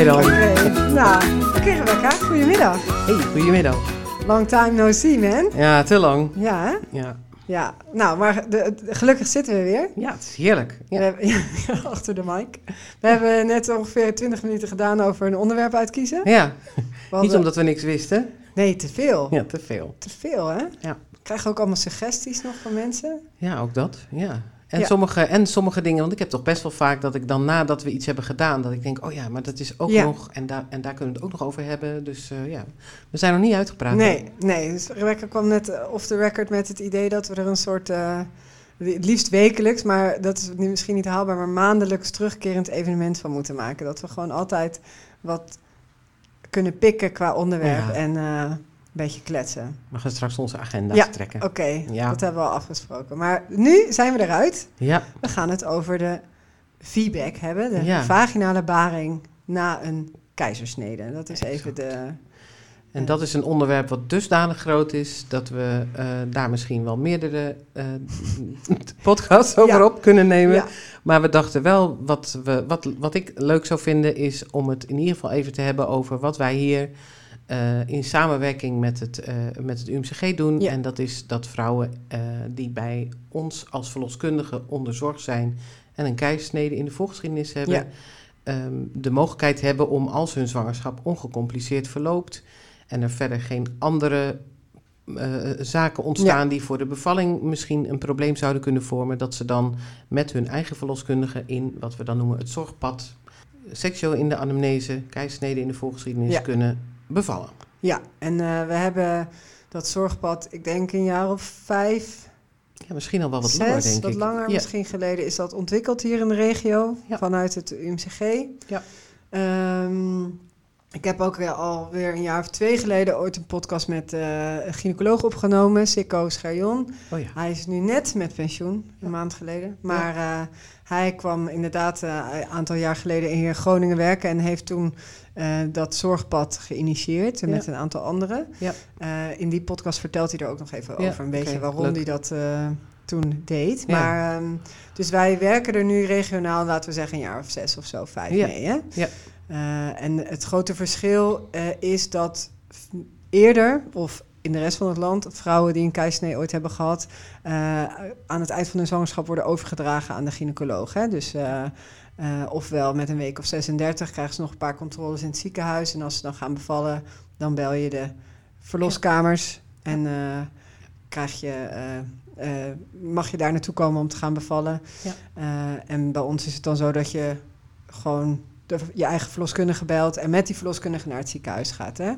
Oké, nou, oké Rebecca, goedemiddag. Hey, goedemiddag. Long time no see, man. Ja, te lang. Ja, hè? Ja, Ja, nou, maar de, de- gelukkig zitten we weer. ja het is heerlijk. We hebben, ja, achter de mic. We hebben net ongeveer 20 minuten gedaan over een onderwerp uitkiezen. ja, niet omdat we niks wisten. Nee, te veel. Ja, te veel. Te veel, hè? Ja. We krijgen ook allemaal suggesties nog van mensen. Ja, ook dat. Ja. En, Ja. Sommige, en sommige dingen, want ik heb toch best wel vaak dat ik dan nadat we iets hebben gedaan, dat ik denk, oh ja, maar dat is ook Ja. nog, en, daar en daar kunnen we het ook nog over hebben. Dus eh, ja, we zijn nog niet uitgepraat. Nee, nee. Dus Rebecca kwam net eh, off the record met het idee dat we er een soort... eh, het liefst wekelijks, maar dat is nu misschien niet haalbaar... maar maandelijks terugkerend evenement van moeten maken. Dat we gewoon altijd wat kunnen pikken qua onderwerp Ja. en beetje kletsen. We gaan straks onze agenda Ja. trekken. Oké, Ja. dat hebben we al afgesproken. Maar nu zijn we eruit. Ja, We gaan het over de feedback hebben. De Ja. vaginale baring na een keizersnede. Dat is even de... en dat is een onderwerp wat dusdanig groot is dat we eh, daar misschien wel meerdere eh, podcasts over Ja. op kunnen nemen. Ja, Maar we dachten wel, wat, we, wat, wat ik leuk zou vinden, is om het in ieder geval even te hebben over wat wij hier eh, in samenwerking met het, eh, met het UMCG doen. Ja. En dat is dat vrouwen eh, die bij ons als verloskundige onderzorgd zijn en een keizersnede in de voorgeschiedenis hebben, Ja. ehm, de mogelijkheid hebben om als hun zwangerschap ongecompliceerd verloopt en er verder geen andere zaken ontstaan die voor de bevalling misschien een probleem zouden kunnen vormen, dat ze dan met hun eigen verloskundige in wat we dan noemen het zorgpad, seksueel in de anamnese, keizersnede in de voorgeschiedenis Ja. kunnen bevallen. ja. en eh, we hebben dat zorgpad, ik denk een jaar of vijf, Ja, misschien al wel wat zes, langer, denk wat ik. langer ja. misschien geleden, is dat ontwikkeld hier in de regio Ja. vanuit het UMCG. Ja. Ehm, ik heb ook weer alweer een jaar of twee geleden ooit een podcast met eh, een gynaecoloog opgenomen, Sikko Scherjon. Oh ja. Hij is nu net met pensioen, een maand geleden. Maar eh, hij kwam inderdaad eh, een aantal jaar geleden in Groningen werken... en heeft toen eh, dat zorgpad geïnitieerd met een aantal anderen. Ja. Eh, in die podcast vertelt hij er ook nog even Ja, over een beetje waarom leuk. hij dat eh, toen deed. Ja. Maar, ehm, dus wij werken er nu regionaal, laten we zeggen een jaar of zes of zo, vijf Ja. mee. Hè? Ja. Eh, en het grote verschil eh, is dat eerder, of in de rest van het land, vrouwen die een keisnee ooit hebben gehad, eh, aan het eind van hun zwangerschap worden overgedragen aan de gynaecoloog. Hè? Dus ofwel met een week of 36 krijgen ze nog een paar controles in het ziekenhuis. En als ze dan gaan bevallen, dan bel je de verloskamers en krijg je. Eh, mag je daar naartoe komen om te gaan bevallen? Ja. Eh, en bij ons is het dan zo dat je gewoon de, je eigen verloskundige belt en met die verloskundige naar het ziekenhuis gaat. Hè?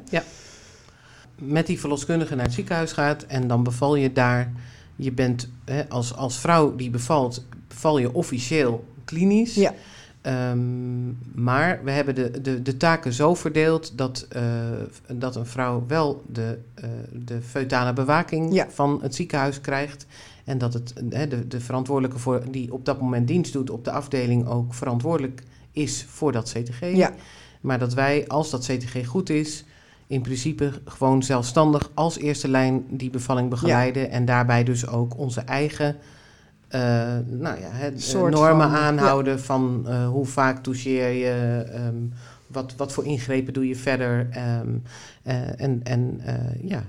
met die verloskundige naar het ziekenhuis gaat en dan beval je daar. Je bent hè, als, als vrouw die bevalt, beval je officieel klinisch. Ja. Ehm, maar we hebben de, de, de taken zo verdeeld dat, eh, dat een vrouw wel de, eh, de feutale bewaking Ja. van het ziekenhuis krijgt. En dat het, hè, de, de verantwoordelijke voor, die op dat moment dienst doet op de afdeling ook verantwoordelijk is voor dat CTG. Ja. Maar dat wij, als dat CTG goed is, in principe gewoon zelfstandig als eerste lijn die bevalling begeleiden. En daarbij dus ook onze eigen eh, nou ja, hè, eh, Soort normen van, aanhouden van eh, hoe vaak toucheer je, ehm, wat, wat voor ingrepen doe je verder. ehm, eh, en en eh, ja.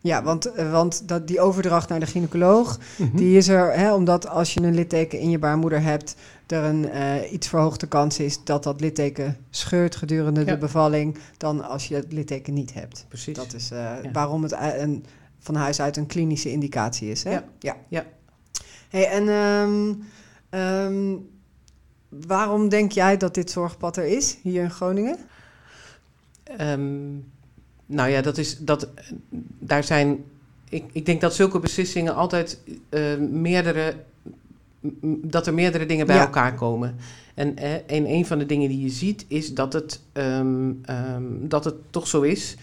Ja, want, want dat, die overdracht naar de gynaecoloog, Mhm. die is er hè, omdat als je een litteken in je baarmoeder hebt, er een eh, iets verhoogde kans is dat dat litteken scheurt gedurende Ja. de bevalling, dan als je het litteken niet hebt. Precies. Dat is eh, Ja. waarom het een, van huis uit een klinische indicatie is. Hè? Ja. ja. Hey, en ehm, ehm, waarom denk jij dat dit zorgpad er is hier in Groningen? Ehm, nou ja, dat is, dat, daar zijn, ik, ik denk dat zulke beslissingen altijd eh, meerdere, dat er meerdere dingen bij Ja. elkaar komen. En, eh, en een van de dingen die je ziet is dat het, dat het toch zo is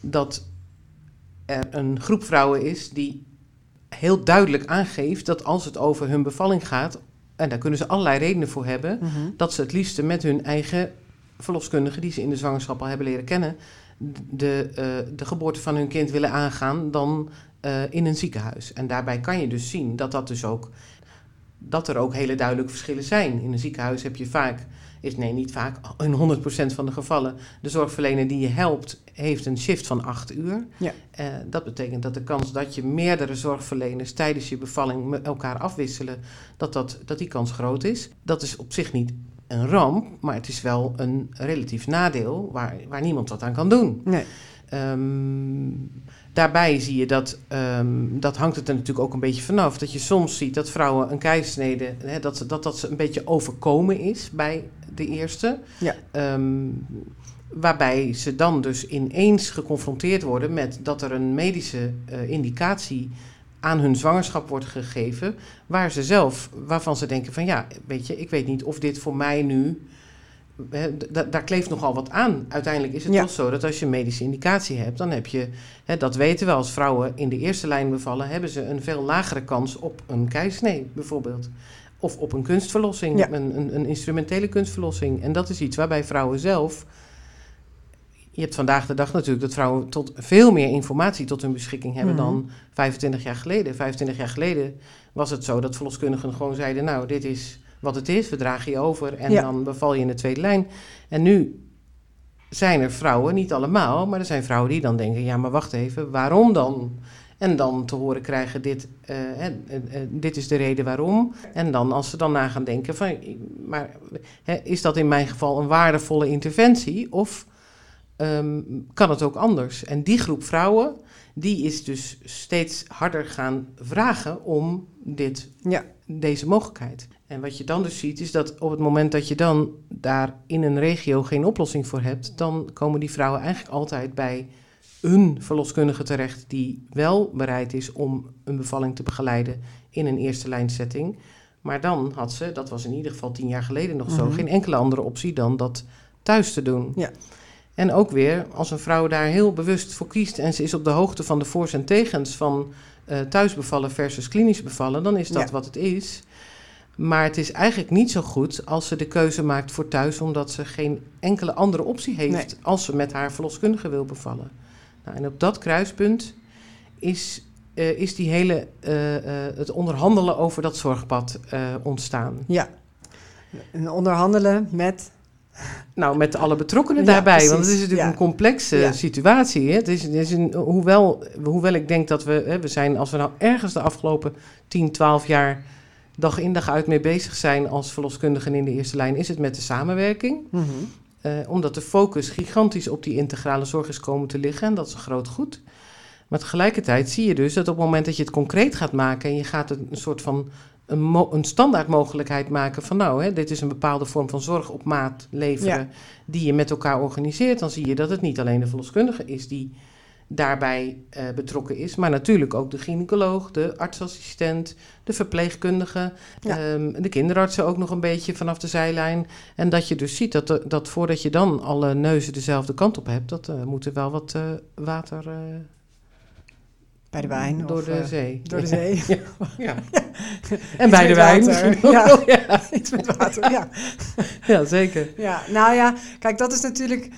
dat er een groep vrouwen is die heel duidelijk aangeeft dat als het over hun bevalling gaat, en daar kunnen ze allerlei redenen voor hebben, dat ze het liefste met hun eigen verloskundige, die ze in de zwangerschap al hebben leren kennen, de, eh, de geboorte van hun kind willen aangaan dan eh, in een ziekenhuis. En daarbij kan je dus zien dat dat dus ook dat er ook hele duidelijke verschillen zijn. In een ziekenhuis heb je vaak is nee, niet vaak, in 100% van de gevallen, de zorgverlener die je helpt, heeft een shift van 8 uur. Ja. Eh, dat betekent dat de kans dat je meerdere zorgverleners tijdens je bevalling elkaar afwisselen, dat, dat, dat die kans groot is. Dat is op zich niet een ramp, maar het is wel een relatief nadeel waar, waar niemand wat aan kan doen. Nee. Ehm, daarbij zie je dat, ehm, dat hangt het er natuurlijk ook een beetje vanaf, dat je soms ziet dat vrouwen een keisnede, hè, dat, dat dat ze een beetje overkomen is bij de eerste. Ja. Ehm, waarbij ze dan dus ineens geconfronteerd worden met dat er een medische eh, indicatie aan hun zwangerschap wordt gegeven, waar ze zelf, waarvan ze denken van ja, weet je, ik weet niet of dit voor mij nu, daar kleeft nogal wat aan. Uiteindelijk is het Ja. toch zo dat als je medische indicatie hebt, dan heb je, dat weten we als vrouwen in de eerste lijn bevallen, hebben ze een veel lagere kans op een keisnee bijvoorbeeld. Of op een kunstverlossing, Ja. een, een, een instrumentele kunstverlossing. En dat is iets waarbij vrouwen zelf je hebt vandaag de dag natuurlijk dat vrouwen tot veel meer informatie tot hun beschikking hebben Mhm. dan 25 jaar geleden. 25 jaar geleden was het zo dat verloskundigen gewoon zeiden: Nou, dit is wat het is, we dragen je over en Ja. dan beval je in de tweede lijn. En nu zijn er vrouwen, niet allemaal, maar er zijn vrouwen die dan denken: Ja, maar wacht even, waarom dan? En dan te horen krijgen: dit, eh, dit is de reden waarom. En dan als ze dan na gaan denken: van, Maar is dat in mijn geval een waardevolle interventie? Of ehm, kan het ook anders? En die groep vrouwen, die is dus steeds harder gaan vragen om dit, Ja. deze mogelijkheid. En wat je dan dus ziet, is dat op het moment dat je dan daar in een regio geen oplossing voor hebt, dan komen die vrouwen eigenlijk altijd bij een verloskundige terecht die wel bereid is om een bevalling te begeleiden in een eerste lijnsetting. Maar dan had ze, dat was in ieder geval tien jaar geleden nog zo, Mhm. geen enkele andere optie dan dat thuis te doen. Ja. En ook weer, als een vrouw daar heel bewust voor kiest en ze is op de hoogte van de voor's en tegens van eh thuisbevallen versus klinisch bevallen, dan is dat Ja. wat het is. Maar het is eigenlijk niet zo goed als ze de keuze maakt voor thuis, omdat ze geen enkele andere optie heeft Nee. als ze met haar verloskundige wil bevallen. Nou, en op dat kruispunt is, eh, is die hele, eh, eh, het onderhandelen over dat zorgpad ontstaan. Ja. En onderhandelen met... Nou, met alle betrokkenen Ja, daarbij. Want het is natuurlijk Ja. een complexe Ja. situatie. Hè? Het is, het is een, hoewel, hoewel ik denk dat we, hè, we zijn, als we nou ergens de afgelopen 10, 12 jaar dag in dag uit mee bezig zijn als verloskundigen in de eerste lijn, is het met de samenwerking. Mhm. Eh, omdat de focus gigantisch op die integrale zorg is komen te liggen. En dat is een groot goed. Maar tegelijkertijd zie je dus dat op het moment dat je het concreet gaat maken en je gaat een, een soort van een, een standaard mogelijkheid maken van nou, hè, dit is een bepaalde vorm van zorg op maat leveren Ja. die je met elkaar organiseert, dan zie je dat het niet alleen de verloskundige is die daarbij eh, betrokken is, maar natuurlijk ook de gynaecoloog, de artsassistent, de verpleegkundige, Ja. ehm, de kinderartsen ook nog een beetje vanaf de zijlijn. En dat je dus ziet dat, de- dat voordat je dan alle neuzen dezelfde kant op hebt, dat uh, moet er wel wat eh, water eh, Bij de wijn. door of, de eh, zee. Door de zee. ja. En bij de wijn water. Ja. ja. Iets met water, ja. ja, zeker. Ja, nou ja, kijk, dat is natuurlijk.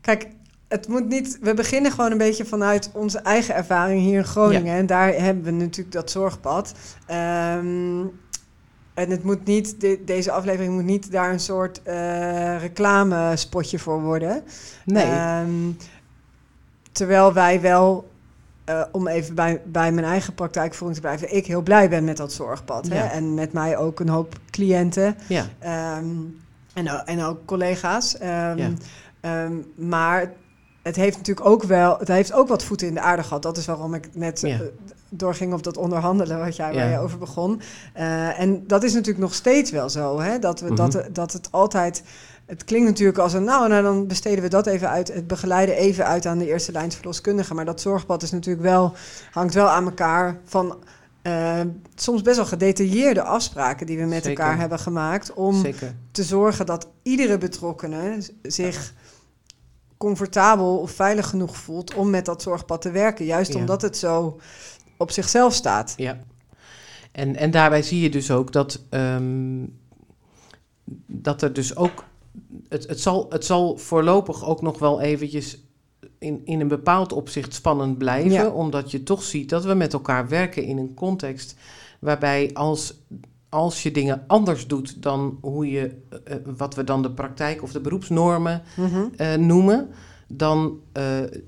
Kijk, het moet niet. We beginnen gewoon een beetje vanuit onze eigen ervaring hier in Groningen. En daar hebben we natuurlijk dat zorgpad. Ehm, en het moet niet, de- deze aflevering moet niet daar een soort eh reclamespotje voor worden. Nee. Ehm, terwijl wij wel, eh, om even bij, bij mijn eigen praktijkvoering te blijven, ik heel blij ben met dat zorgpad. Hè? Ja. En met mij ook een hoop cliënten. ja. Ehm, en, en ook collega's. Ja. maar het heeft natuurlijk ook wel, het heeft ook wat voeten in de aarde gehad. Dat is waarom ik net Ja. eh, doorging op dat onderhandelen wat jij, waar Ja. je over begon. Eh, en dat is natuurlijk nog steeds wel zo, hè? Dat, we, Mhm. dat, dat het altijd. Het klinkt natuurlijk als een, nou, nou, dan besteden we dat even uit, het begeleiden even uit aan de eerste lijns verloskundigen. Maar dat zorgpad is natuurlijk wel, hangt wel aan elkaar van eh, soms best wel gedetailleerde afspraken die we met Zeker. elkaar hebben gemaakt om Zeker. te zorgen dat iedere betrokkene z- zich comfortabel of veilig genoeg voelt om met dat zorgpad te werken. Juist Ja. omdat het zo op zichzelf staat. Ja. En, en daarbij zie je dus ook dat, ehm, dat er dus ook. Het, het, zal, het zal voorlopig ook nog wel eventjes in, in een bepaald opzicht spannend blijven. Ja. Omdat je toch ziet dat we met elkaar werken in een context waarbij als, als je dingen anders doet dan hoe je, eh, wat we dan de praktijk of de beroepsnormen Mhm. eh, noemen, dan, eh,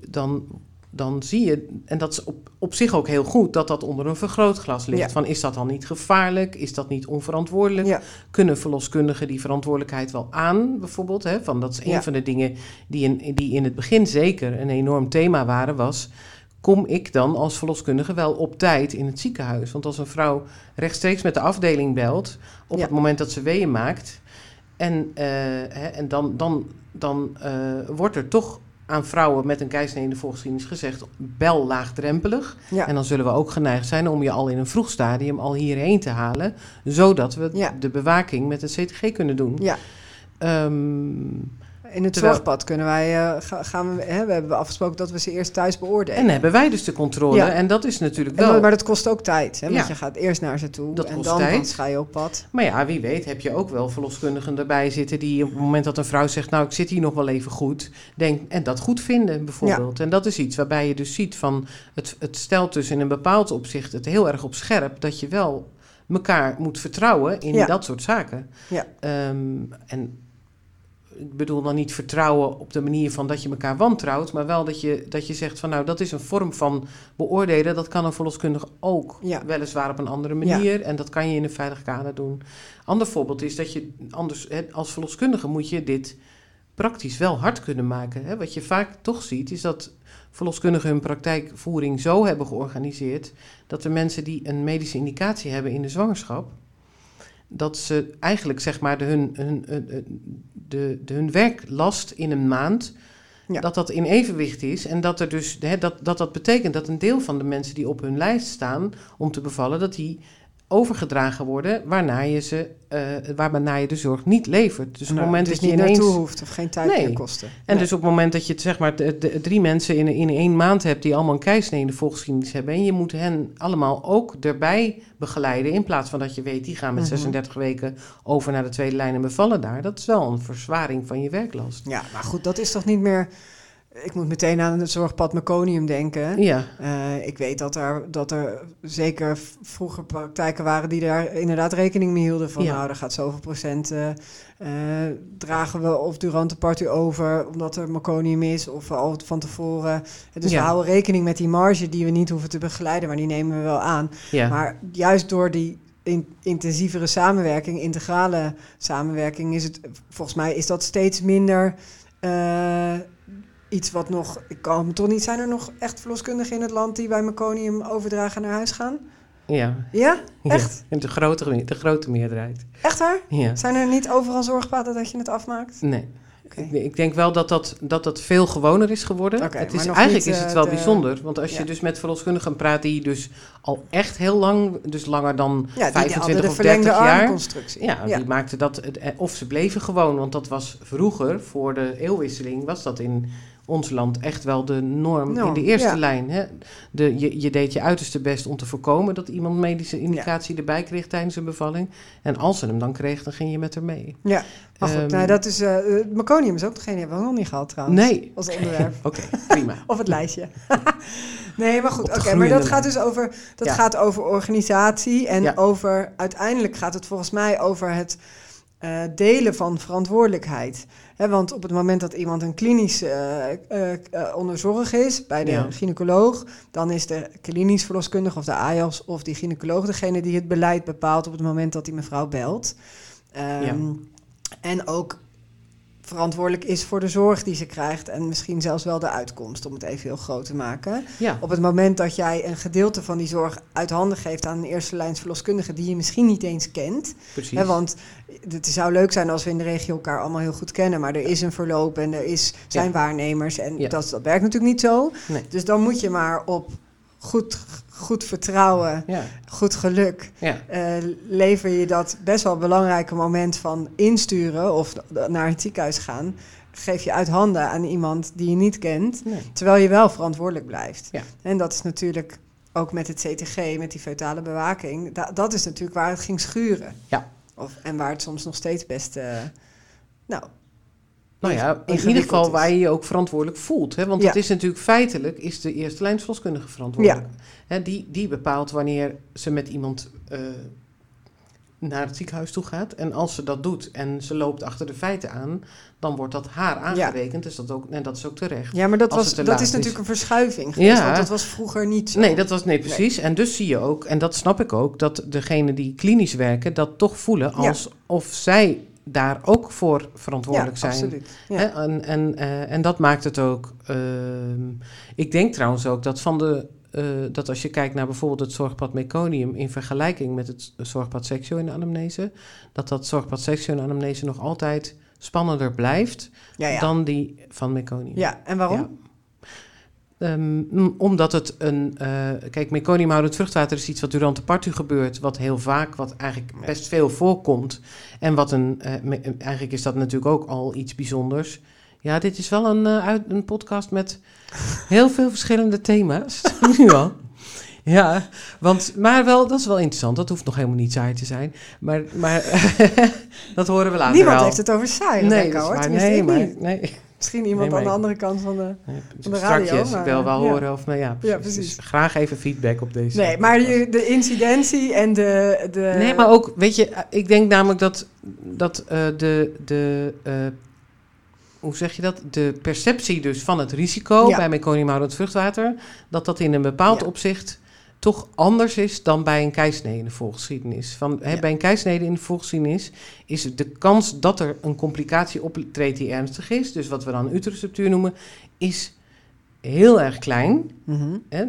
dan, dan zie je, en dat is op, op zich ook heel goed, dat dat onder een vergrootglas ligt. Ja. Van is dat dan niet gevaarlijk? Is dat niet onverantwoordelijk? Ja. Kunnen verloskundigen die verantwoordelijkheid wel aan, bijvoorbeeld? Hè? Van, dat is een Ja. van de dingen die in, die in het begin zeker een enorm thema waren, was... Kom ik dan als verloskundige wel op tijd in het ziekenhuis? Want als een vrouw rechtstreeks met de afdeling belt op Ja. het moment dat ze weeën maakt, en, eh, hè, en dan, dan, dan eh, wordt er toch aan vrouwen met een keizersnee in de volgeschiedenis gezegd: bel laagdrempelig. Ja. En dan zullen we ook geneigd zijn om je al in een vroeg stadium al hierheen te halen, zodat we Ja. de bewaking met een CTG kunnen doen. Ja. Ehm, In het Terwijl- zorgpad kunnen wij, eh, ga- gaan we, hè, we hebben afgesproken dat we ze eerst thuis beoordelen. en hebben wij dus de controle. Ja. En dat is natuurlijk En wel. maar dat kost ook tijd, hè? want Ja. je gaat eerst naar ze toe Dat en kost dan tijd. ga je op pad. Maar ja, wie weet heb je ook wel verloskundigen erbij zitten die op het moment dat een vrouw zegt, nou ik zit hier nog wel even goed, denk, en dat goed vinden bijvoorbeeld. En dat is iets waarbij je dus ziet van, het, het stelt dus in een bepaald opzicht het heel erg op scherp dat je wel elkaar moet vertrouwen in dat soort zaken. Ja. Ehm, en ik bedoel dan niet vertrouwen op de manier van dat je elkaar wantrouwt, maar wel dat je, dat je zegt van nou dat is een vorm van beoordelen, dat kan een verloskundige ook. Ja. Weliswaar op een andere manier en dat kan je in een veilig kader doen. Ander voorbeeld is dat je anders, hè, als verloskundige moet je dit praktisch wel hard kunnen maken. Hè. Wat je vaak toch ziet is dat verloskundigen hun praktijkvoering zo hebben georganiseerd dat de mensen die een medische indicatie hebben in de zwangerschap, dat ze eigenlijk zeg maar de, hun, hun, hun- de, de, hun werklast in een maand, Ja. dat dat in evenwicht is. En dat, er dus, hè, dat, dat dat betekent dat een deel van de mensen die op hun lijst staan om te bevallen, dat die overgedragen worden waarna je, ze, eh waarna je de zorg niet levert. Dus op het moment dus dat je niet ineens... naartoe hoeft of geen tijd Nee. meer kosten. En Nee. dus op het moment dat je het, zeg maar, de, de- drie mensen in, in één maand hebt die allemaal een keisnee in de volgeschiedenis hebben. En je moet hen allemaal ook erbij begeleiden. In plaats van dat je weet, die gaan met Mhm. 36 weken over naar de tweede lijn en bevallen daar. Dat is wel een verzwaring van je werklast. Ja, maar goed, dat is toch niet meer... Ik moet meteen aan het zorgpad Meconium denken. Ja, Eh, ik weet dat er, dat er zeker vroeger praktijken waren die daar inderdaad rekening mee hielden. Van Ja. nou, er gaat zoveel procent eh, eh, dragen we of durant de party over omdat er meconium is of al van tevoren. Dus Ja. we houden rekening met die marge die we niet hoeven te begeleiden, maar die nemen we wel aan. ja. Maar juist door die in- intensievere samenwerking, integrale samenwerking, is het volgens mij is dat steeds minder iets wat nog. Ik kan me toch niet. Zijn er nog echt verloskundigen in het land die bij meconium overdragen naar huis gaan? ja. Ja? Ja, Echt? de, grote, de grote meerderheid. Echt waar? Ja. Zijn er niet overal zorgpaden dat je het afmaakt? Nee. Ik, ik denk wel dat dat, dat dat veel gewoner is geworden. Oké, het is, eigenlijk niet, is het eh, wel de- bijzonder. Want als je Ja. dus met verloskundigen praat die dus al echt heel lang, dus langer dan Ja, die hadden 25 de of verlengde 30 jaar. armconstructie. Ja, die maakten dat, eh, of ze bleven gewoon, want dat was vroeger, voor de eeuwwisseling, was dat in ons land echt wel de norm in de eerste ja. lijn. Hè? De, je, je deed je uiterste best om te voorkomen dat iemand medische indicatie erbij kreeg tijdens een bevalling. En als ze hem dan kreeg, dan ging je met haar mee. Ja, maar goed, Ehm, nou, dat is. eh, meconium is ook degene die hebben we nog niet gehad trouwens. Nee. Als onderwerp. Oké, prima. Of het lijstje. nee, maar goed. Oké, maar dat gaat dus over, dat Ja. gaat over organisatie. En over, uiteindelijk gaat het volgens mij over het eh, delen van verantwoordelijkheid. Want op het moment dat iemand een klinisch eh, eh, eh, onder zorg is bij de Ja. gynaecoloog, dan is de klinisch verloskundige of de AJAS of die gynaecoloog degene die het beleid bepaalt op het moment dat die mevrouw belt. Ehm, En ook verantwoordelijk is voor de zorg die ze krijgt en misschien zelfs wel de uitkomst, om het even heel groot te maken. Ja, Op het moment dat jij een gedeelte van die zorg uit handen geeft aan een eerste lijns verloskundige die je misschien niet eens kent. precies. Hè, want het zou leuk zijn als we in de regio elkaar allemaal heel goed kennen, maar er is een verloop en er is, zijn Ja. waarnemers en Ja. dat, dat werkt natuurlijk niet zo. Nee. Dus dan moet je maar op goed, goed vertrouwen, Ja, goed geluk ja, eh, lever je dat best wel belangrijke moment van insturen of naar het ziekenhuis gaan, geef je uit handen aan iemand die je niet kent, nee. terwijl je wel verantwoordelijk blijft. Ja. En dat is natuurlijk ook met het CTG, met die feutale bewaking, da- dat is natuurlijk waar het ging schuren. Ja. Of, en waar het soms nog steeds best, eh, nou, Nou ja, in ieder geval is. waar je je ook verantwoordelijk voelt. Hè? Want Ja. het is natuurlijk feitelijk, is de eerste lijnsverloskundige verantwoordelijk. Hè, die, die bepaalt wanneer ze met iemand eh, naar het ziekenhuis toe gaat. En als ze dat doet en ze loopt achter de feiten aan, dan wordt dat haar aangerekend. Dus dat ook, en dat is ook terecht. Ja, maar dat, was, dat is natuurlijk een verschuiving geweest, Ja. want dat was vroeger niet zo. Nee, dat was nee precies. En dus zie je ook, en dat snap ik ook, dat degenen die klinisch werken dat toch voelen Ja. alsof zij daar ook voor verantwoordelijk ja, zijn. absoluut. Ja. Hè, En, en, eh, en dat maakt het ook. ehm, ik denk trouwens ook dat van de. eh, dat als je kijkt naar bijvoorbeeld het zorgpad meconium in vergelijking met het zorgpad seksueel in de anamnese, dat dat zorgpad seksueel in de anamnese nog altijd spannender blijft ja. dan die van meconium. ja, en waarom? Ehm, omdat het een. eh, kijk, meconiumhoudend vruchtwater is iets wat durant de partu gebeurt. Wat heel vaak, wat eigenlijk best veel voorkomt. En wat een. eh, me- eigenlijk is dat natuurlijk ook al iets bijzonders. Ja, dit is wel een, eh, uit, een podcast met heel veel verschillende thema's. nu al. Ja, want, maar wel, dat is wel interessant. Dat hoeft nog helemaal niet saai te zijn. Maar, maar dat horen we later Niemand heeft het over saai, nee, Rebecca, hoor. waar. Nee, maar, nee. Misschien iemand Nee, aan de andere kant van de... Nee, Van de radio, Strakjes, maar, ik wil wel ja. horen of... Nou ja, precies. Ja, precies. Dus graag even feedback op deze Nee, maar je- de incidentie en de... de Nee, maar ook, weet je, ik denk namelijk dat, dat eh, de... de eh, hoe zeg je dat? De perceptie dus van het risico Ja. bij meconiumhoudend vruchtwater... dat dat in een bepaald opzicht toch anders is dan bij een keisnede in de volgeschiedenis. Van, Ja. Bij een keisnede in de volgeschiedenis is de kans dat er een complicatie optreedt die ernstig is... dus wat we dan uterusruptuur noemen, is heel erg klein... Mhm. Hè,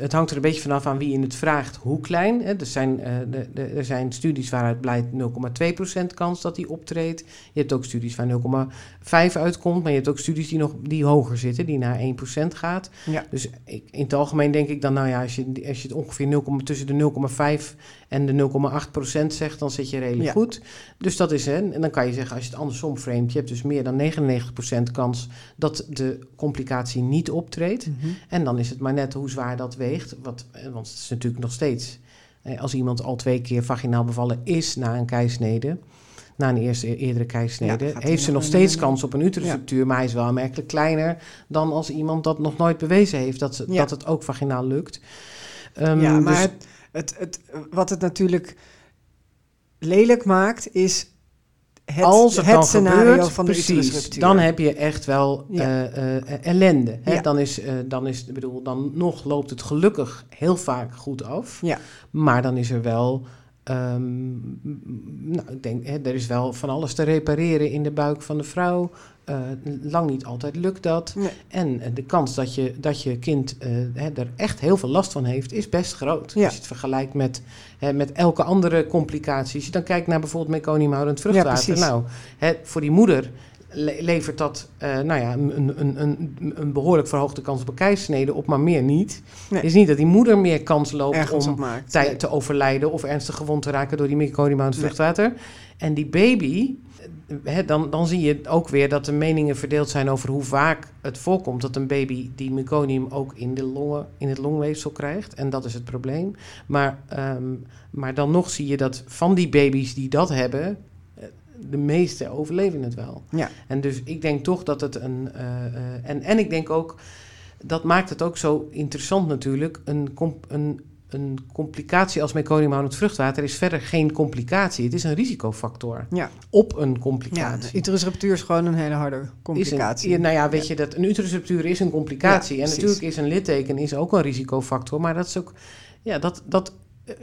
het, hangt er een beetje vanaf aan wie je het vraagt hoe klein. Hè. Er, zijn, eh, de, de, er zijn studies waaruit blijkt 0,2% kans dat die optreedt. Je hebt ook studies waar 0,5 uitkomt, maar je hebt ook studies die, nog, die hoger zitten, die naar 1% gaat. Ja. Dus ik, in het algemeen denk ik dan, nou ja, als je, als je het ongeveer 0, tussen de 0,5 en de 0,8% zegt, dan zit je redelijk Ja. goed. Dus dat is, hè, en dan kan je zeggen, als je het andersom framet, je hebt dus meer dan 99% kans dat de complicatie niet optreedt. Mhm. En dan is het maar net hoe zwaar dat weegt. Wat, eh, want het is natuurlijk nog steeds... eh, Als iemand al twee keer vaginaal bevallen is na een keisnede... na een eerste, eerdere keisnede... Ja, heeft ze nog steeds kans op een uterusruptuur... maar hij is wel aanmerkelijk kleiner... dan als iemand dat nog nooit bewezen heeft... dat, ze- Ja. dat het ook vaginaal lukt. Ehm, ja, maar dus- het, het, het, wat het natuurlijk lelijk maakt, is het, als het het dan scenario gebeurt, van de precies, dan heb je echt wel Ja. eh, eh, ellende. Hè? Ja. Dan, is, eh, dan is, bedoel, dan nog loopt het gelukkig heel vaak goed af. Ja. Maar dan is er wel, ehm, nou, ik denk, hè, er is wel van alles te repareren in de buik van de vrouw. Eh, lang niet altijd lukt dat. Nee. En eh, de kans dat je, dat je kind eh, hè, er echt heel veel last van heeft, is best groot. Ja. Als je het vergelijkt met, hè, met elke andere complicatie. Als je dan kijkt naar bijvoorbeeld meconiumhoudend vruchtwater. nou, hè, voor die moeder le- levert dat eh, nou ja, een, een, een, een behoorlijk verhoogde kans op een op, maar meer niet. Nee. Het is niet dat die moeder meer kans loopt ergens om op maakt. tij- Nee. te overlijden of ernstig gewond te raken door die meconiumhoudend Nee. vruchtwater. En die baby, eh, hè, dan, dan zie je ook weer dat de meningen verdeeld zijn over hoe vaak het voorkomt dat een baby die meconium ook in, de longen, in het longweefsel krijgt. En dat is het probleem. Maar, ehm, maar dan nog zie je dat van die baby's die dat hebben, eh, de meeste overleven het wel. Ja. En dus ik denk toch dat het een. eh, eh, en, en ik denk ook, dat maakt het ook zo interessant natuurlijk. Een, een, een complicatie als meconiumhoudend vruchtwater is verder geen complicatie. Het is een risicofactor Ja. op een Ja, complicatie. de uterusruptuur is gewoon een hele harde complicatie. een, ja, nou ja, weet je, dat een uterusruptuur is een complicatie. Ja, en natuurlijk is een litteken is ook een risicofactor. Maar dat is ook, ja, dat, dat,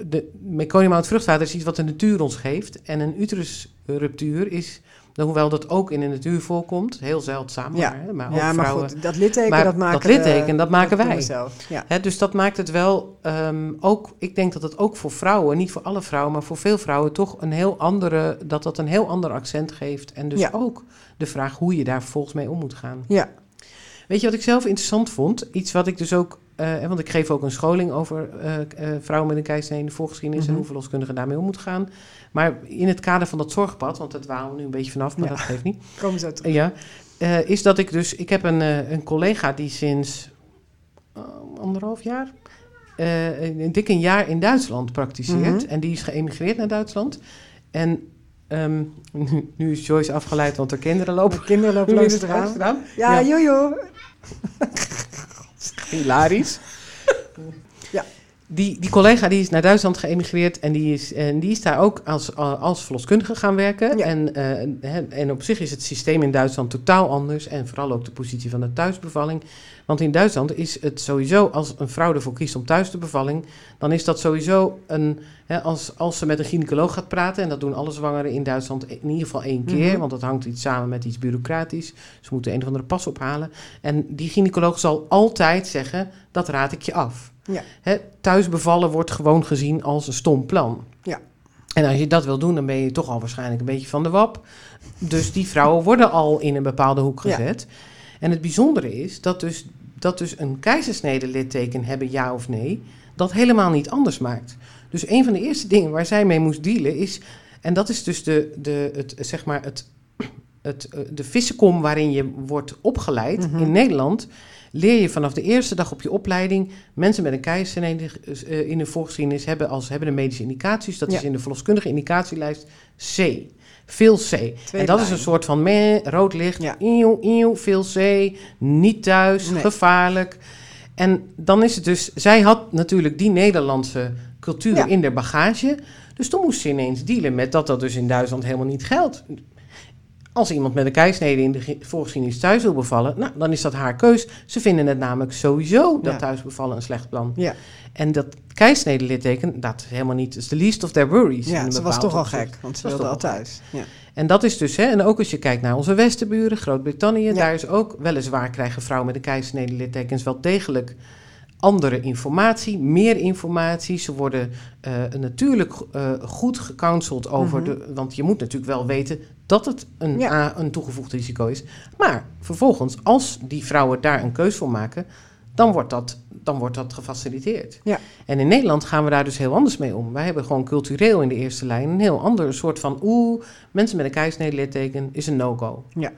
de meconiumhoudend vruchtwater is iets wat de natuur ons geeft. En een uterusruptuur is, nou, hoewel dat ook in de natuur voorkomt, heel zeldzaam. Ja. Maar, hè, maar ook ja, maar vrouwen. goed, dat litteken, Maar dat maken dat litteken, dat maken wij. zelf. Ja. Hè, dus dat maakt het wel ehm, ook, ik denk dat het ook voor vrouwen, niet voor alle vrouwen, maar voor veel vrouwen toch een heel andere, dat dat een heel ander accent geeft. En dus Ja. ook de vraag hoe je daar vervolgens mee om moet gaan. ja. Weet je wat ik zelf interessant vond? Iets wat ik dus ook, eh, want ik geef ook een scholing over eh, eh, vrouwen met een keizersnee in de voorgeschiedenis Mhm. en hoe verloskundigen daarmee om moeten gaan. Maar in het kader van dat zorgpad, want dat waren we nu een beetje vanaf, maar Ja. dat geeft niet. Komen zo terug. Ja, is dat ik dus, ik heb een, een collega die sinds anderhalf jaar, een dik een jaar in Duitsland praktiseert. Mhm. En die is geëmigreerd naar Duitsland. En ehm, nu, nu is Joyce afgeleid, want haar kinderen lopen De kinderen lopen langs raam. Ja, Ja. jojo. Hilarisch. Ja. Die, die collega die is naar Duitsland geëmigreerd en die is, en die is daar ook als, als verloskundige gaan werken. Ja. En, eh, en, en op zich is het systeem in Duitsland totaal anders. En vooral ook de positie van de thuisbevalling. Want in Duitsland is het sowieso, als een vrouw ervoor kiest om thuis te bevalling, dan is dat sowieso een. Hè, als, als ze met een gynaecoloog gaat praten, en dat doen alle zwangeren in Duitsland in ieder geval één keer, Mhm. want dat hangt iets samen met iets bureaucratisch. Ze moeten een of andere pas ophalen. En die gynaecoloog zal altijd zeggen: dat raad ik je af. Ja. Hè, thuis bevallen wordt gewoon gezien als een stom plan. Ja. En als je dat wil doen, dan ben je toch al waarschijnlijk een beetje van de wap. Dus die vrouwen worden al in een bepaalde hoek Ja. gezet. En het bijzondere is dat dus, dat dus een keizersnede litteken hebben, ja of nee, dat helemaal niet anders maakt. Dus een van de eerste dingen waar zij mee moest dealen is, en dat is dus de, de, het, zeg maar het, het, eh, de vissenkom waarin je wordt opgeleid Mhm. in Nederland, leer je vanaf de eerste dag op je opleiding mensen met een keizersnede eh, in hun voorgeschiedenis hebben als hebben de medische indicaties. Dat Ja. is in de verloskundige indicatielijst C. Veel C. en dat is een soort van meh, rood licht, Ja. eeuw, veel C, niet thuis, Nee. gevaarlijk. En dan is het dus, zij had natuurlijk die Nederlandse cultuur Ja. in haar bagage. Dus toen moest ze ineens dealen met dat dat dus in Duitsland helemaal niet geldt. Als iemand met een keisnede in de ge- voorgeschiedenis thuis wil bevallen, nou, dan is dat haar keus. Ze vinden het namelijk sowieso dat Ja. thuis bevallen een slecht plan. Ja, En dat keisnede litteken, dat is helemaal niet, is the least of their worries. ja ze was toch al opzicht. gek, want ze wilde al thuis. Ja. En dat is dus, hè, en ook als je kijkt naar onze westenburen, Groot-Brittannië, Ja. daar is ook weliswaar krijgen vrouwen met een keizersnede littekens wel degelijk andere informatie, meer informatie. Ze worden eh, natuurlijk eh, goed gecounseld over Mhm. de, want je moet natuurlijk wel weten dat het een, Ja. A, een toegevoegd risico is. Maar vervolgens, als die vrouwen daar een keus voor maken, dan wordt dat, dan wordt dat gefaciliteerd. Ja. En in Nederland gaan we daar dus heel anders mee om. Wij hebben gewoon cultureel in de eerste lijn een heel ander soort van... oeh, mensen met een keizersnede litteken is een no-go. Ja.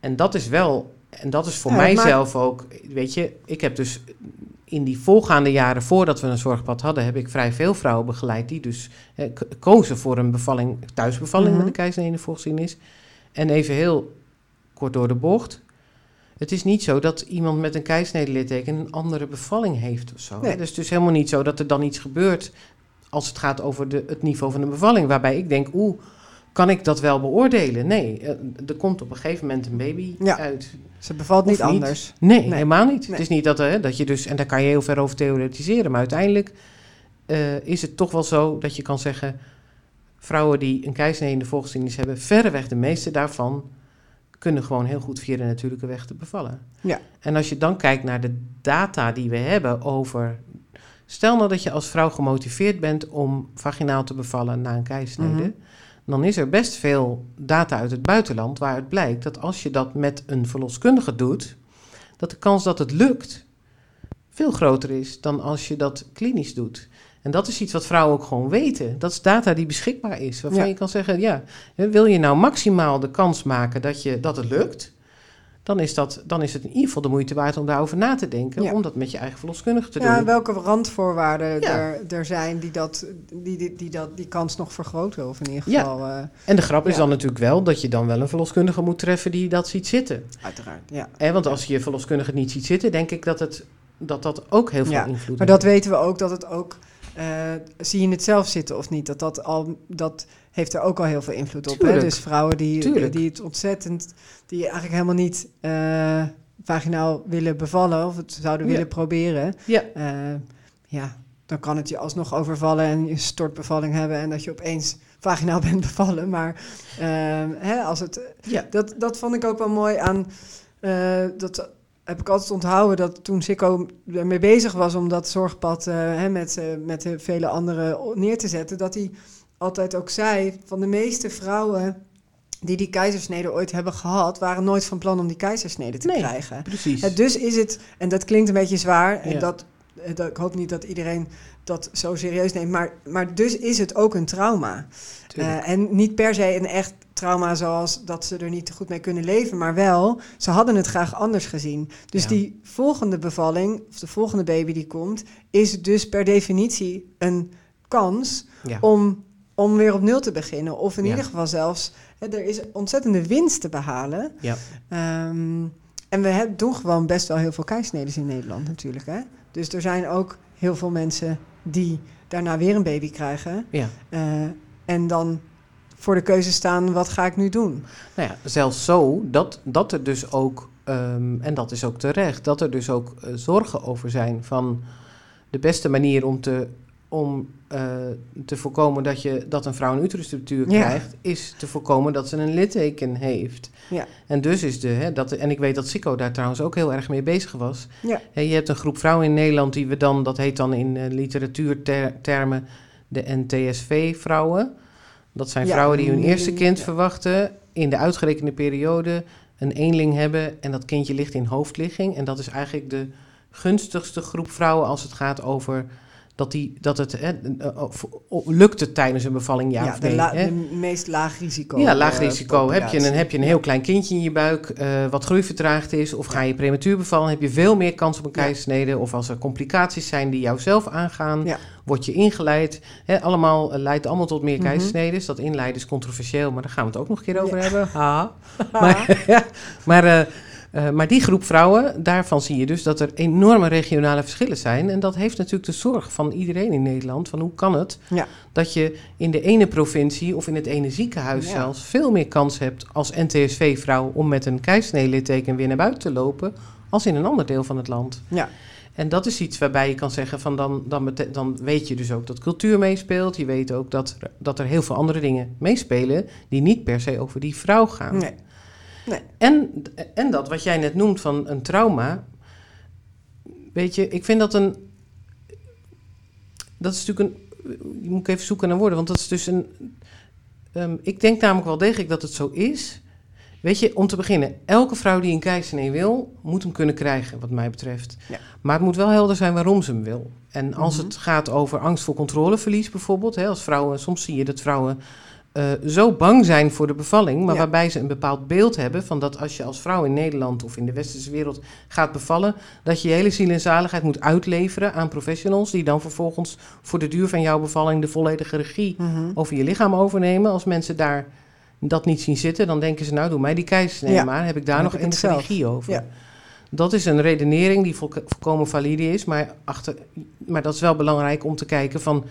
En dat is wel... En dat is voor Ja, dat mijzelf ook... Weet je, ik heb dus in die voorgaande jaren... voordat we een zorgpad hadden... heb ik vrij veel vrouwen begeleid... die dus eh, kozen voor een bevalling... thuisbevalling Mhm. met een keizersnede voorzienis. En even heel kort door de bocht... Het is niet zo dat iemand met een keizersnede litteken een andere bevalling heeft of zo. Nee. Het is dus helemaal niet zo dat er dan iets gebeurt als het gaat over de, het niveau van de bevalling. Waarbij ik denk, oeh, kan ik dat wel beoordelen? Nee, eh, er komt op een gegeven moment een baby Ja. uit. Ze bevalt niet niet. anders. Nee, Nee. helemaal niet. Nee. Het is niet dat, eh, dat je dus, en daar kan je heel ver over theoretiseren, maar uiteindelijk eh, is het toch wel zo dat je kan zeggen, vrouwen die een keizersnede in de voorgeschiedenis hebben, verreweg de meeste daarvan kunnen gewoon heel goed via de natuurlijke weg te bevallen. Ja. En als je dan kijkt naar de data die we hebben over, stel nou dat je als vrouw gemotiveerd bent om vaginaal te bevallen na een keizersnede, Mhm. Dan is er best veel data uit het buitenland waaruit blijkt dat als je dat met een verloskundige doet, dat de kans dat het lukt veel groter is dan als je dat klinisch doet. En dat is iets wat vrouwen ook gewoon weten. Dat is data die beschikbaar is. Waarvan Ja. je kan zeggen, ja, wil je nou maximaal de kans maken dat, je, dat het lukt... Dan is, dat, dan is het in ieder geval de moeite waard om daarover na te denken. Ja. Om dat met je eigen verloskundige te Ja, doen. welke randvoorwaarden Ja. er, er zijn die, dat, die, die, die, dat, die kans nog vergroten. Of in ieder Ja. geval, eh, En de grap is Ja. dan natuurlijk wel dat je dan wel een verloskundige moet treffen die dat ziet zitten. uiteraard. Ja. Want als je verloskundige niet ziet zitten, denk ik dat het, dat, dat ook heel veel Ja, invloed Maar heeft. dat weten we ook, dat het ook... eh, zie je het zelf zitten of niet? Dat, dat, al, dat heeft er ook al heel veel invloed op. Hè? Dus vrouwen die, Tuurlijk. die het ontzettend... die eigenlijk helemaal niet eh, vaginaal willen bevallen... of het zouden Ja. willen proberen... Ja, eh, ja, dan kan het je alsnog overvallen en je stortbevalling hebben... en dat je opeens vaginaal bent bevallen. Maar eh, hè, als het ja. dat, dat vond ik ook wel mooi aan. dat heb ik altijd onthouden dat toen Sikko ermee bezig was om dat zorgpad hè, met, met de vele anderen neer te zetten, dat hij altijd ook zei: van de meeste vrouwen die die keizersnede ooit hebben gehad, waren nooit van plan om die keizersnede te Nee. krijgen. precies. Dus is het, en dat klinkt een beetje zwaar, en Ja. dat, eh, dat, ik hoop niet dat iedereen dat zo serieus neemt, maar, maar dus is het ook een trauma. Eh, en niet per se een echt trauma zoals dat ze er niet goed mee kunnen leven, maar wel, ze hadden het graag anders gezien. Dus Ja. die volgende bevalling, of de volgende baby die komt, is dus per definitie een kans ja. om, om weer op nul te beginnen. Of in ieder geval zelfs, er is ontzettende winst te behalen. Ja. Ehm, en we hebben, doen gewoon best wel heel veel keisneden in Nederland natuurlijk. Hè? Dus er zijn ook heel heel veel mensen die daarna weer een baby krijgen. Ja. Eh, en dan voor de keuze staan, wat ga ik nu doen? Nou ja, zelfs zo dat, dat er dus ook, ehm, en dat is ook terecht, dat er dus ook eh, zorgen over zijn van de beste manier om te, om, eh, te voorkomen dat, je, dat een vrouw een uterusstructuur Ja. krijgt, is te voorkomen dat ze een litteken heeft. Ja. En dus is de, hè, dat, en ik weet dat Sico daar trouwens ook heel erg mee bezig was. Ja. Hè, je hebt een groep vrouwen in Nederland die we dan, dat heet dan in eh, literatuurtermen de NTSV-vrouwen. Dat zijn Ja, vrouwen die hun eerste eenling, kind verwachten in de uitgerekende periode een eenling hebben en dat kindje ligt in hoofdligging. En dat is eigenlijk de gunstigste groep vrouwen als het gaat over dat, die, dat het hè, eh, of- of- lukt het tijdens een bevalling ja, Ja, of de, nee. la- hè? de meest laag risico. Ja, laag eh, risico. Heb je, een, heb je een heel klein kindje in je buik, eh, wat groeivertraagd is, of ga je prematuur bevallen, heb je veel meer kans op een Ja. keizersnede. Of als er complicaties zijn die jou zelf aangaan, Ja. word je ingeleid. Hè, allemaal leidt allemaal tot meer Mhm. keizersnedes. Dat inleiden is controversieel, maar daar gaan we het ook nog een keer over hebben. Ha. Maar, maar, eh, maar die groep vrouwen, daarvan zie je dus dat er enorme regionale verschillen zijn. En dat heeft natuurlijk de zorg van iedereen in Nederland. Van hoe kan het Ja. dat je in de ene provincie of in het ene ziekenhuis Ja. zelfs veel meer kans hebt als NTSV-vrouw om met een keisnee-litteken weer naar buiten te lopen, als in een ander deel van het land. Ja. En dat is iets waarbij je kan zeggen van dan, dan, dan weet je dus ook dat cultuur meespeelt. Je weet ook dat, dat er heel veel andere dingen meespelen die niet per se over die vrouw gaan. Nee. Nee. En, en dat wat jij net noemt van een trauma. Weet je, ik vind dat een. Dat is natuurlijk een. Je moet even zoeken naar woorden, want dat is dus een. ehm, ik denk namelijk wel degelijk dat het zo is. Weet je, om te beginnen, elke vrouw die een keizersnee wil, moet hem kunnen krijgen, wat mij betreft. Ja. Maar het moet wel helder zijn waarom ze hem wil. En als Mhm. het gaat over angst voor controleverlies bijvoorbeeld, hè, als vrouwen, soms zie je dat vrouwen eh, zo bang zijn voor de bevalling, maar Ja. waarbij ze een bepaald beeld hebben van dat als je als vrouw in Nederland of in de westerse wereld gaat bevallen, dat je je hele ziel en zaligheid moet uitleveren aan professionals die dan vervolgens voor de duur van jouw bevalling de volledige regie Mhm. over je lichaam overnemen. Als mensen daar dat niet zien zitten, dan denken ze, nou doe mij die keizersnee Ja. maar, heb ik daar Dan nog enige regie over. Ja. Dat is een redenering die volk- volkomen valide is, maar, achter, maar dat is wel belangrijk om te kijken van,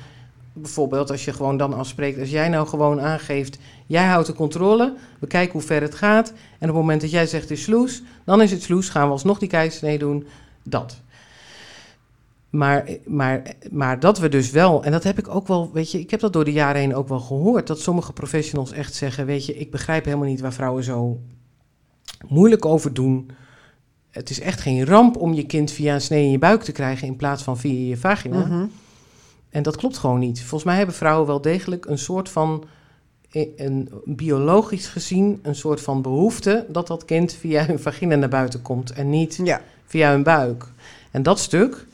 bijvoorbeeld als je gewoon dan afspreekt, als jij nou gewoon aangeeft, jij houdt de controle, we kijken hoe ver het gaat, en op het moment dat jij zegt het is sloes, dan is het sloes, gaan we alsnog die keizersnee doen, dat. Maar, maar, maar dat we dus wel, en dat heb ik ook wel, weet je, ik heb dat door de jaren heen ook wel gehoord, dat sommige professionals echt zeggen, weet je, ik begrijp helemaal niet waar vrouwen zo moeilijk over doen. Het is echt geen ramp om je kind via een snee in je buik te krijgen in plaats van via je vagina. Mhm. En dat klopt gewoon niet. Volgens mij hebben vrouwen wel degelijk een soort van, een, biologisch gezien, een soort van behoefte dat dat kind via hun vagina naar buiten komt en niet Ja. via hun buik. En dat stuk,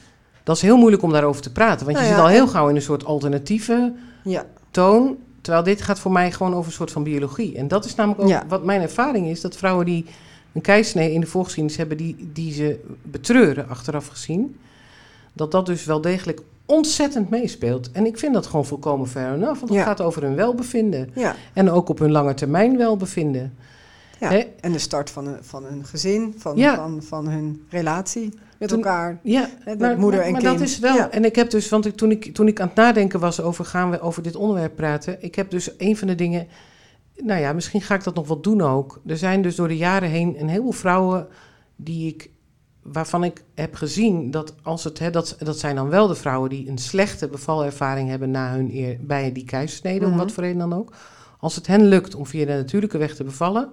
dat is heel moeilijk om daarover te praten, want je Nou zit al heel gauw in een soort alternatieve Ja. toon. Terwijl dit gaat voor mij gewoon over een soort van biologie. En dat is namelijk ook wat mijn ervaring is: dat vrouwen die een keisnee in de voorgeschiedenis hebben, die, die ze betreuren achteraf gezien, dat dat dus wel degelijk ontzettend meespeelt. En ik vind dat gewoon volkomen fair enough, want het Ja. gaat over hun welbevinden. Ja. En ook op hun lange termijn welbevinden. Ja. En de start van een, van een gezin, van, Ja. van, van hun relatie met Toen- elkaar. Ja, Hè, maar, dat moeder maar- en maar kind. dat is wel. Ja. En ik heb dus, want ik, toen, ik, toen ik aan het nadenken was over gaan we over dit onderwerp praten. Ik heb dus een van de dingen. Nou ja, misschien ga ik dat nog wel doen ook. Er zijn dus door de jaren heen een heleboel vrouwen die ik. Waarvan ik heb gezien dat als het, hè, dat, dat zijn dan wel de vrouwen die een slechte bevalervaring hebben na hun eer, bij die keizersnede, om Mhm. wat voor reden dan ook. Als het hen lukt om via de natuurlijke weg te bevallen,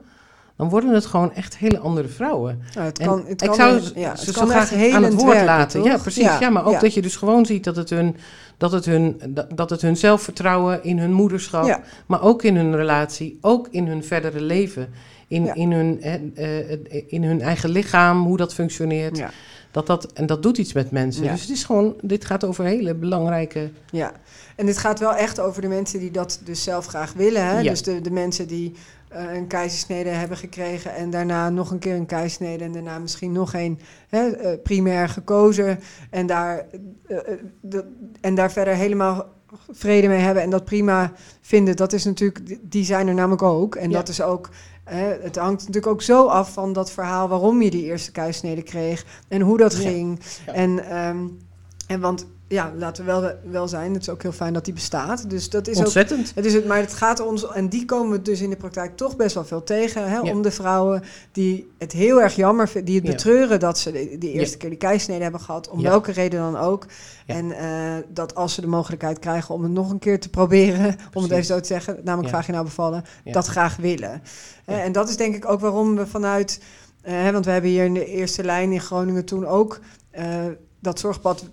dan worden het gewoon echt hele andere vrouwen. Nou, het kan, het ik zou ja, ze zo graag aan het woord werken, laten. toch? Ja, precies. Ja, maar ook ja. dat je dus gewoon ziet dat het hun, dat het hun, dat, het hun zelfvertrouwen in hun moederschap, Ja. maar ook in hun relatie, ook in hun verdere leven, in, Ja. in, hun, eh, in hun eigen lichaam, hoe dat functioneert. Ja. Dat dat, en dat doet iets met mensen. Ja. Dus het is gewoon, dit gaat over hele belangrijke. Ja, en dit gaat wel echt over de mensen die dat dus zelf graag willen. Hè? Dus de, de mensen die eh, een keizersnede hebben gekregen en daarna nog een keer een keizersnede en daarna misschien nog een hè, eh, primair gekozen en daar, en daar verder helemaal vrede mee hebben en dat prima vinden. Dat is natuurlijk, die zijn er namelijk ook. En Ja. dat is ook, het hangt natuurlijk ook zo af van dat verhaal waarom je die eerste keizersnede kreeg en hoe dat ging. Ja. En, ehm, en want ja, laten we wel, wel zijn. Het is ook heel fijn dat die bestaat. Dus dat is ook Ontzettend. het is het, maar het gaat ons, en die komen we dus in de praktijk toch best wel veel tegen. Hè, Ja. Om de vrouwen die het heel erg jammer vinden, die het Ja. betreuren dat ze de, de eerste Ja. keer die keisnede hebben gehad, om welke reden dan ook. En eh, dat als ze de mogelijkheid krijgen om het nog een keer te proberen, om het even zo te zeggen, namelijk vaginaal bevallen, Ja. dat graag willen. Ja. En dat is denk ik ook waarom we vanuit, eh, want we hebben hier in de eerste lijn in Groningen toen ook eh, dat zorgpad.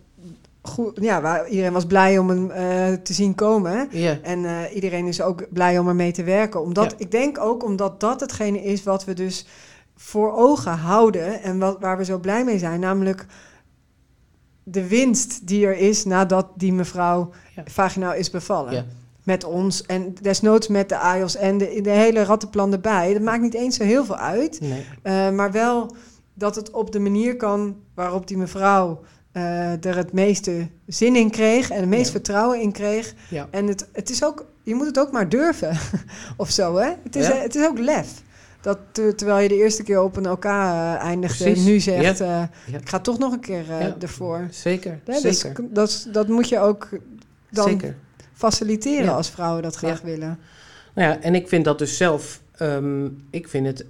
Goed, ja, waar iedereen was blij om hem eh, te zien komen. En eh, iedereen is ook blij om ermee te werken. Omdat, Ja. Ik denk ook omdat dat hetgene is wat we dus voor ogen houden en wat, waar we zo blij mee zijn. Namelijk de winst die er is nadat die mevrouw Ja. vaginaal is bevallen. Ja. Met ons en desnoods met de AIOS en de, de hele rattenplan erbij. Dat maakt niet eens zo heel veel uit. Nee. Eh, maar wel dat het op de manier kan waarop die mevrouw eh, er het meeste zin in kreeg en het meest Ja. vertrouwen in kreeg. Ja. En het, het is ook, je moet het ook maar durven of zo, hè? Het is, Ja. het is ook lef. Dat ter- terwijl je de eerste keer op een OK eh, eindigde, Precies. nu zegt: eh, ik ga toch nog een keer Ja. ervoor. Zeker. Dus Zeker. dat, dat moet je ook dan Zeker. faciliteren als vrouwen dat graag willen. Nou ja, en ik vind dat dus zelf, ehm, ik vind het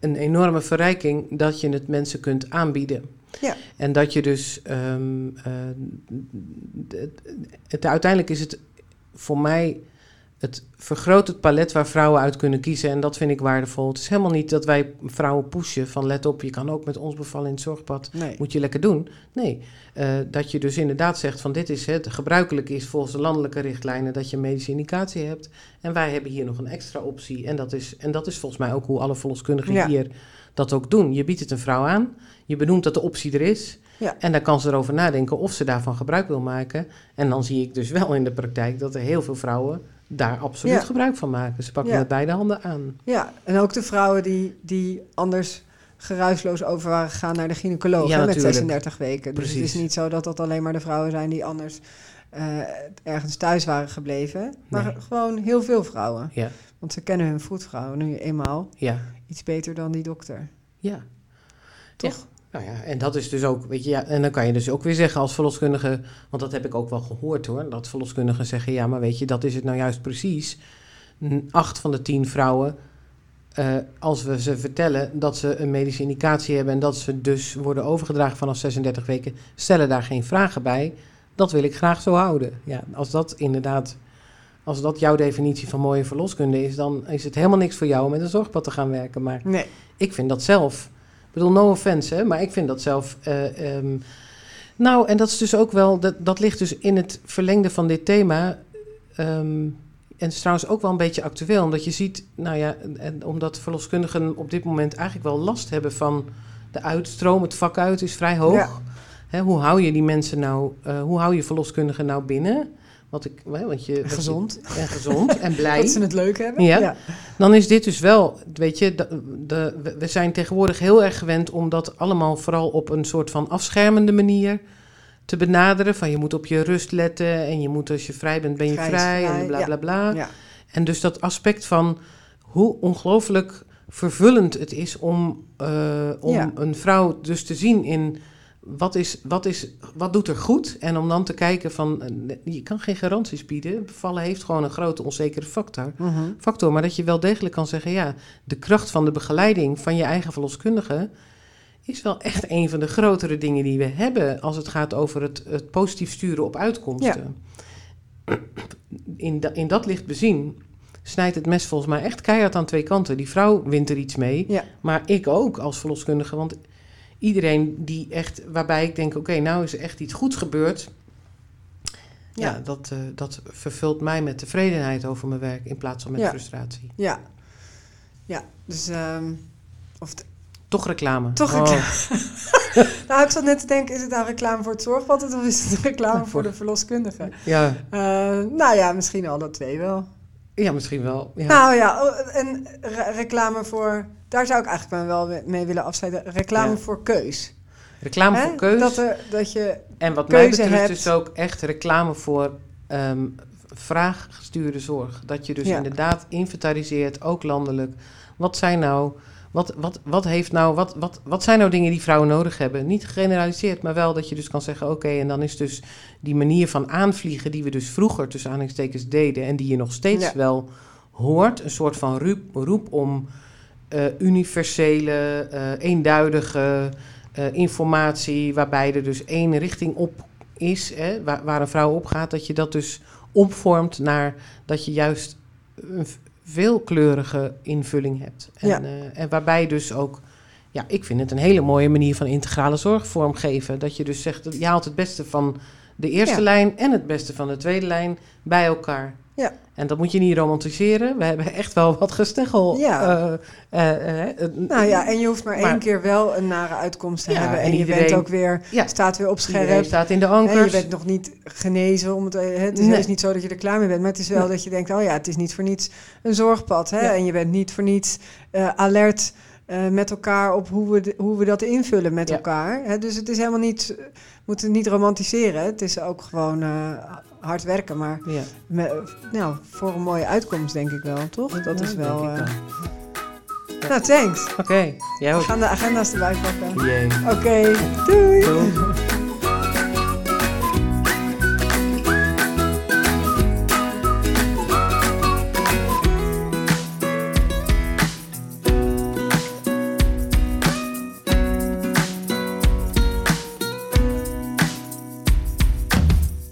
een enorme verrijking dat je het mensen kunt aanbieden. Ja. En dat je dus, ehm, eh, het, het, uiteindelijk is het voor mij, het vergroot het palet waar vrouwen uit kunnen kiezen. En dat vind ik waardevol. Het is helemaal niet dat wij vrouwen pushen van let op, je kan ook met ons bevallen in het zorgpad. Nee. Moet je lekker doen. Nee, eh, dat je dus inderdaad zegt van dit is het. Gebruikelijk is volgens de landelijke richtlijnen dat je een medische indicatie hebt. En wij hebben hier nog een extra optie. En dat is, en dat is volgens mij ook hoe alle verloskundigen Ja. hier dat ook doen. Je biedt het een vrouw aan. Je benoemt dat de optie er is. Ja. En dan kan ze erover nadenken of ze daarvan gebruik wil maken. En dan zie ik dus wel in de praktijk dat er heel veel vrouwen daar absoluut Ja. gebruik van maken. Ze pakken Ja. met beide handen aan. Ja, en ook de vrouwen die, die anders geruisloos over waren gegaan naar de gynaecoloog Ja, hè, met natuurlijk. 36 weken. Dus het is niet zo dat dat alleen maar de vrouwen zijn die anders eh, ergens thuis waren gebleven. Maar Nee. gewoon heel veel vrouwen. Ja, Want ze kennen hun voetvrouw nu eenmaal ja, iets beter dan die dokter. ja. Toch? Nou ja, en dat is dus ook, weet je, ja, en dan kan je dus ook weer zeggen als verloskundige, want dat heb ik ook wel gehoord hoor, dat verloskundigen zeggen, ja, maar weet je, dat is het nou juist precies. Acht van de tien vrouwen, eh, als we ze vertellen dat ze een medische indicatie hebben en dat ze dus worden overgedragen vanaf 36 weken, stellen daar geen vragen bij. Dat wil ik graag zo houden. Ja, als dat inderdaad, als dat jouw definitie van mooie verloskunde is, dan is het helemaal niks voor jou om met een zorgpad te gaan werken. Maar Nee. ik vind dat zelf. Ik bedoel, no offense, hè, maar ik vind dat zelf. eh, ehm, nou, en dat is dus ook wel. Dat, dat ligt dus in het verlengde van dit thema. ehm, en het is trouwens ook wel een beetje actueel, omdat je ziet, nou ja, en omdat verloskundigen op dit moment eigenlijk wel last hebben van de uitstroom. Het vak uit is vrij hoog. Ja. Hè, hoe hou je die mensen nou, eh, hoe hou je verloskundigen nou binnen? Wat ik, want je, En gezond. En gezond en blij. Dat ze het leuk hebben. Ja. Dan is dit dus wel, weet je, de, de, we- zijn tegenwoordig heel erg gewend om dat allemaal vooral op een soort van afschermende manier te benaderen. Van je moet op je rust letten en je moet als je vrij bent, ben je Vrij vrij, is vrij, en bla ja. bla bla. Ja. En dus dat aspect van hoe ongelooflijk vervullend het is om, eh, om Ja. een vrouw dus te zien in wat, is, wat, is, wat doet er goed. En om dan te kijken van, eh, je kan geen garanties bieden. Bevallen heeft gewoon een grote onzekere factor Mhm. factor, maar dat je wel degelijk kan zeggen, ja, de kracht van de begeleiding van je eigen verloskundige is wel echt een van de grotere dingen die we hebben als het gaat over het, het positief sturen op uitkomsten. In, da- in dat licht bezien snijdt het mes volgens mij echt keihard aan twee kanten. Die vrouw wint er iets mee, Ja. maar ik ook als verloskundige, want iedereen die echt, waarbij ik denk, oké, nou is er echt iets goeds gebeurd. Ja, Ja. dat, eh, dat vervult mij met tevredenheid over mijn werk in plaats van met Ja. frustratie. Ja. Ja, dus... ehm, of Toch reclame. Toch Oh, nou, ik zat net te denken, is het nou reclame voor het zorgpad of is het reclame Nou, voor de verloskundige? ja. Eh, nou ja, misschien alle twee wel. ja, misschien wel. Ja. Nou ja, oh, en re- reclame voor... Daar zou ik eigenlijk wel mee willen afsluiten. Reclame Ja. voor keus. reclame Hè? voor keus. Dat, er, dat je... en wat mij betreft hebt. is ook echt reclame voor ehm, vraaggestuurde zorg. Dat je dus Ja. inderdaad inventariseert, ook landelijk. Wat zijn nou... wat, wat, wat, heeft nou, wat, wat, wat zijn nou dingen die vrouwen nodig hebben? Niet gegeneraliseerd, maar wel dat je dus kan zeggen: oké, en dan is dus die manier van aanvliegen die we dus vroeger tussen aanhalingstekens deden en die je nog steeds Ja. wel hoort, een soort van roep, roep om eh, universele, eh, eenduidige eh, informatie, waarbij er dus één richting op is, hè, waar, waar een vrouw op gaat, dat je dat dus omvormt naar dat je juist een veelkleurige invulling hebt. En, Ja. en waarbij dus ook, ja, ik vind het een hele mooie manier van integrale zorg vormgeven. Dat je dus zegt, je haalt het beste van de eerste Ja. lijn en het beste van de tweede lijn bij elkaar. Ja. En dat moet je niet romantiseren. We hebben echt wel wat gesteggel. Ja. eh, eh, eh, Nou ja, en je hoeft maar, Maar- één keer wel een nare uitkomst te Ja, hebben. En, en je bent ook weer, ja. staat weer op scherp. staat in de Hè, je ankers. bent nog niet genezen. Om het, het is Nee. niet zo dat je er klaar mee bent. Maar het is wel Nee. dat je denkt, oh ja, het is niet voor niets een zorgpad. Hè? Ja. En je bent niet voor niets alert met elkaar op hoe we, de- hoe we dat invullen met elkaar. Hè? Dus het is helemaal niet, we moeten niet romantiseren. Het is ook gewoon hard werken. Maar ja. me- nou, voor een mooie uitkomst denk ik wel, toch? Dat Ja, is wel... eh, Nou, thanks. Oké, jij We gaan de agenda's erbij pakken. Oké, doei. Doei.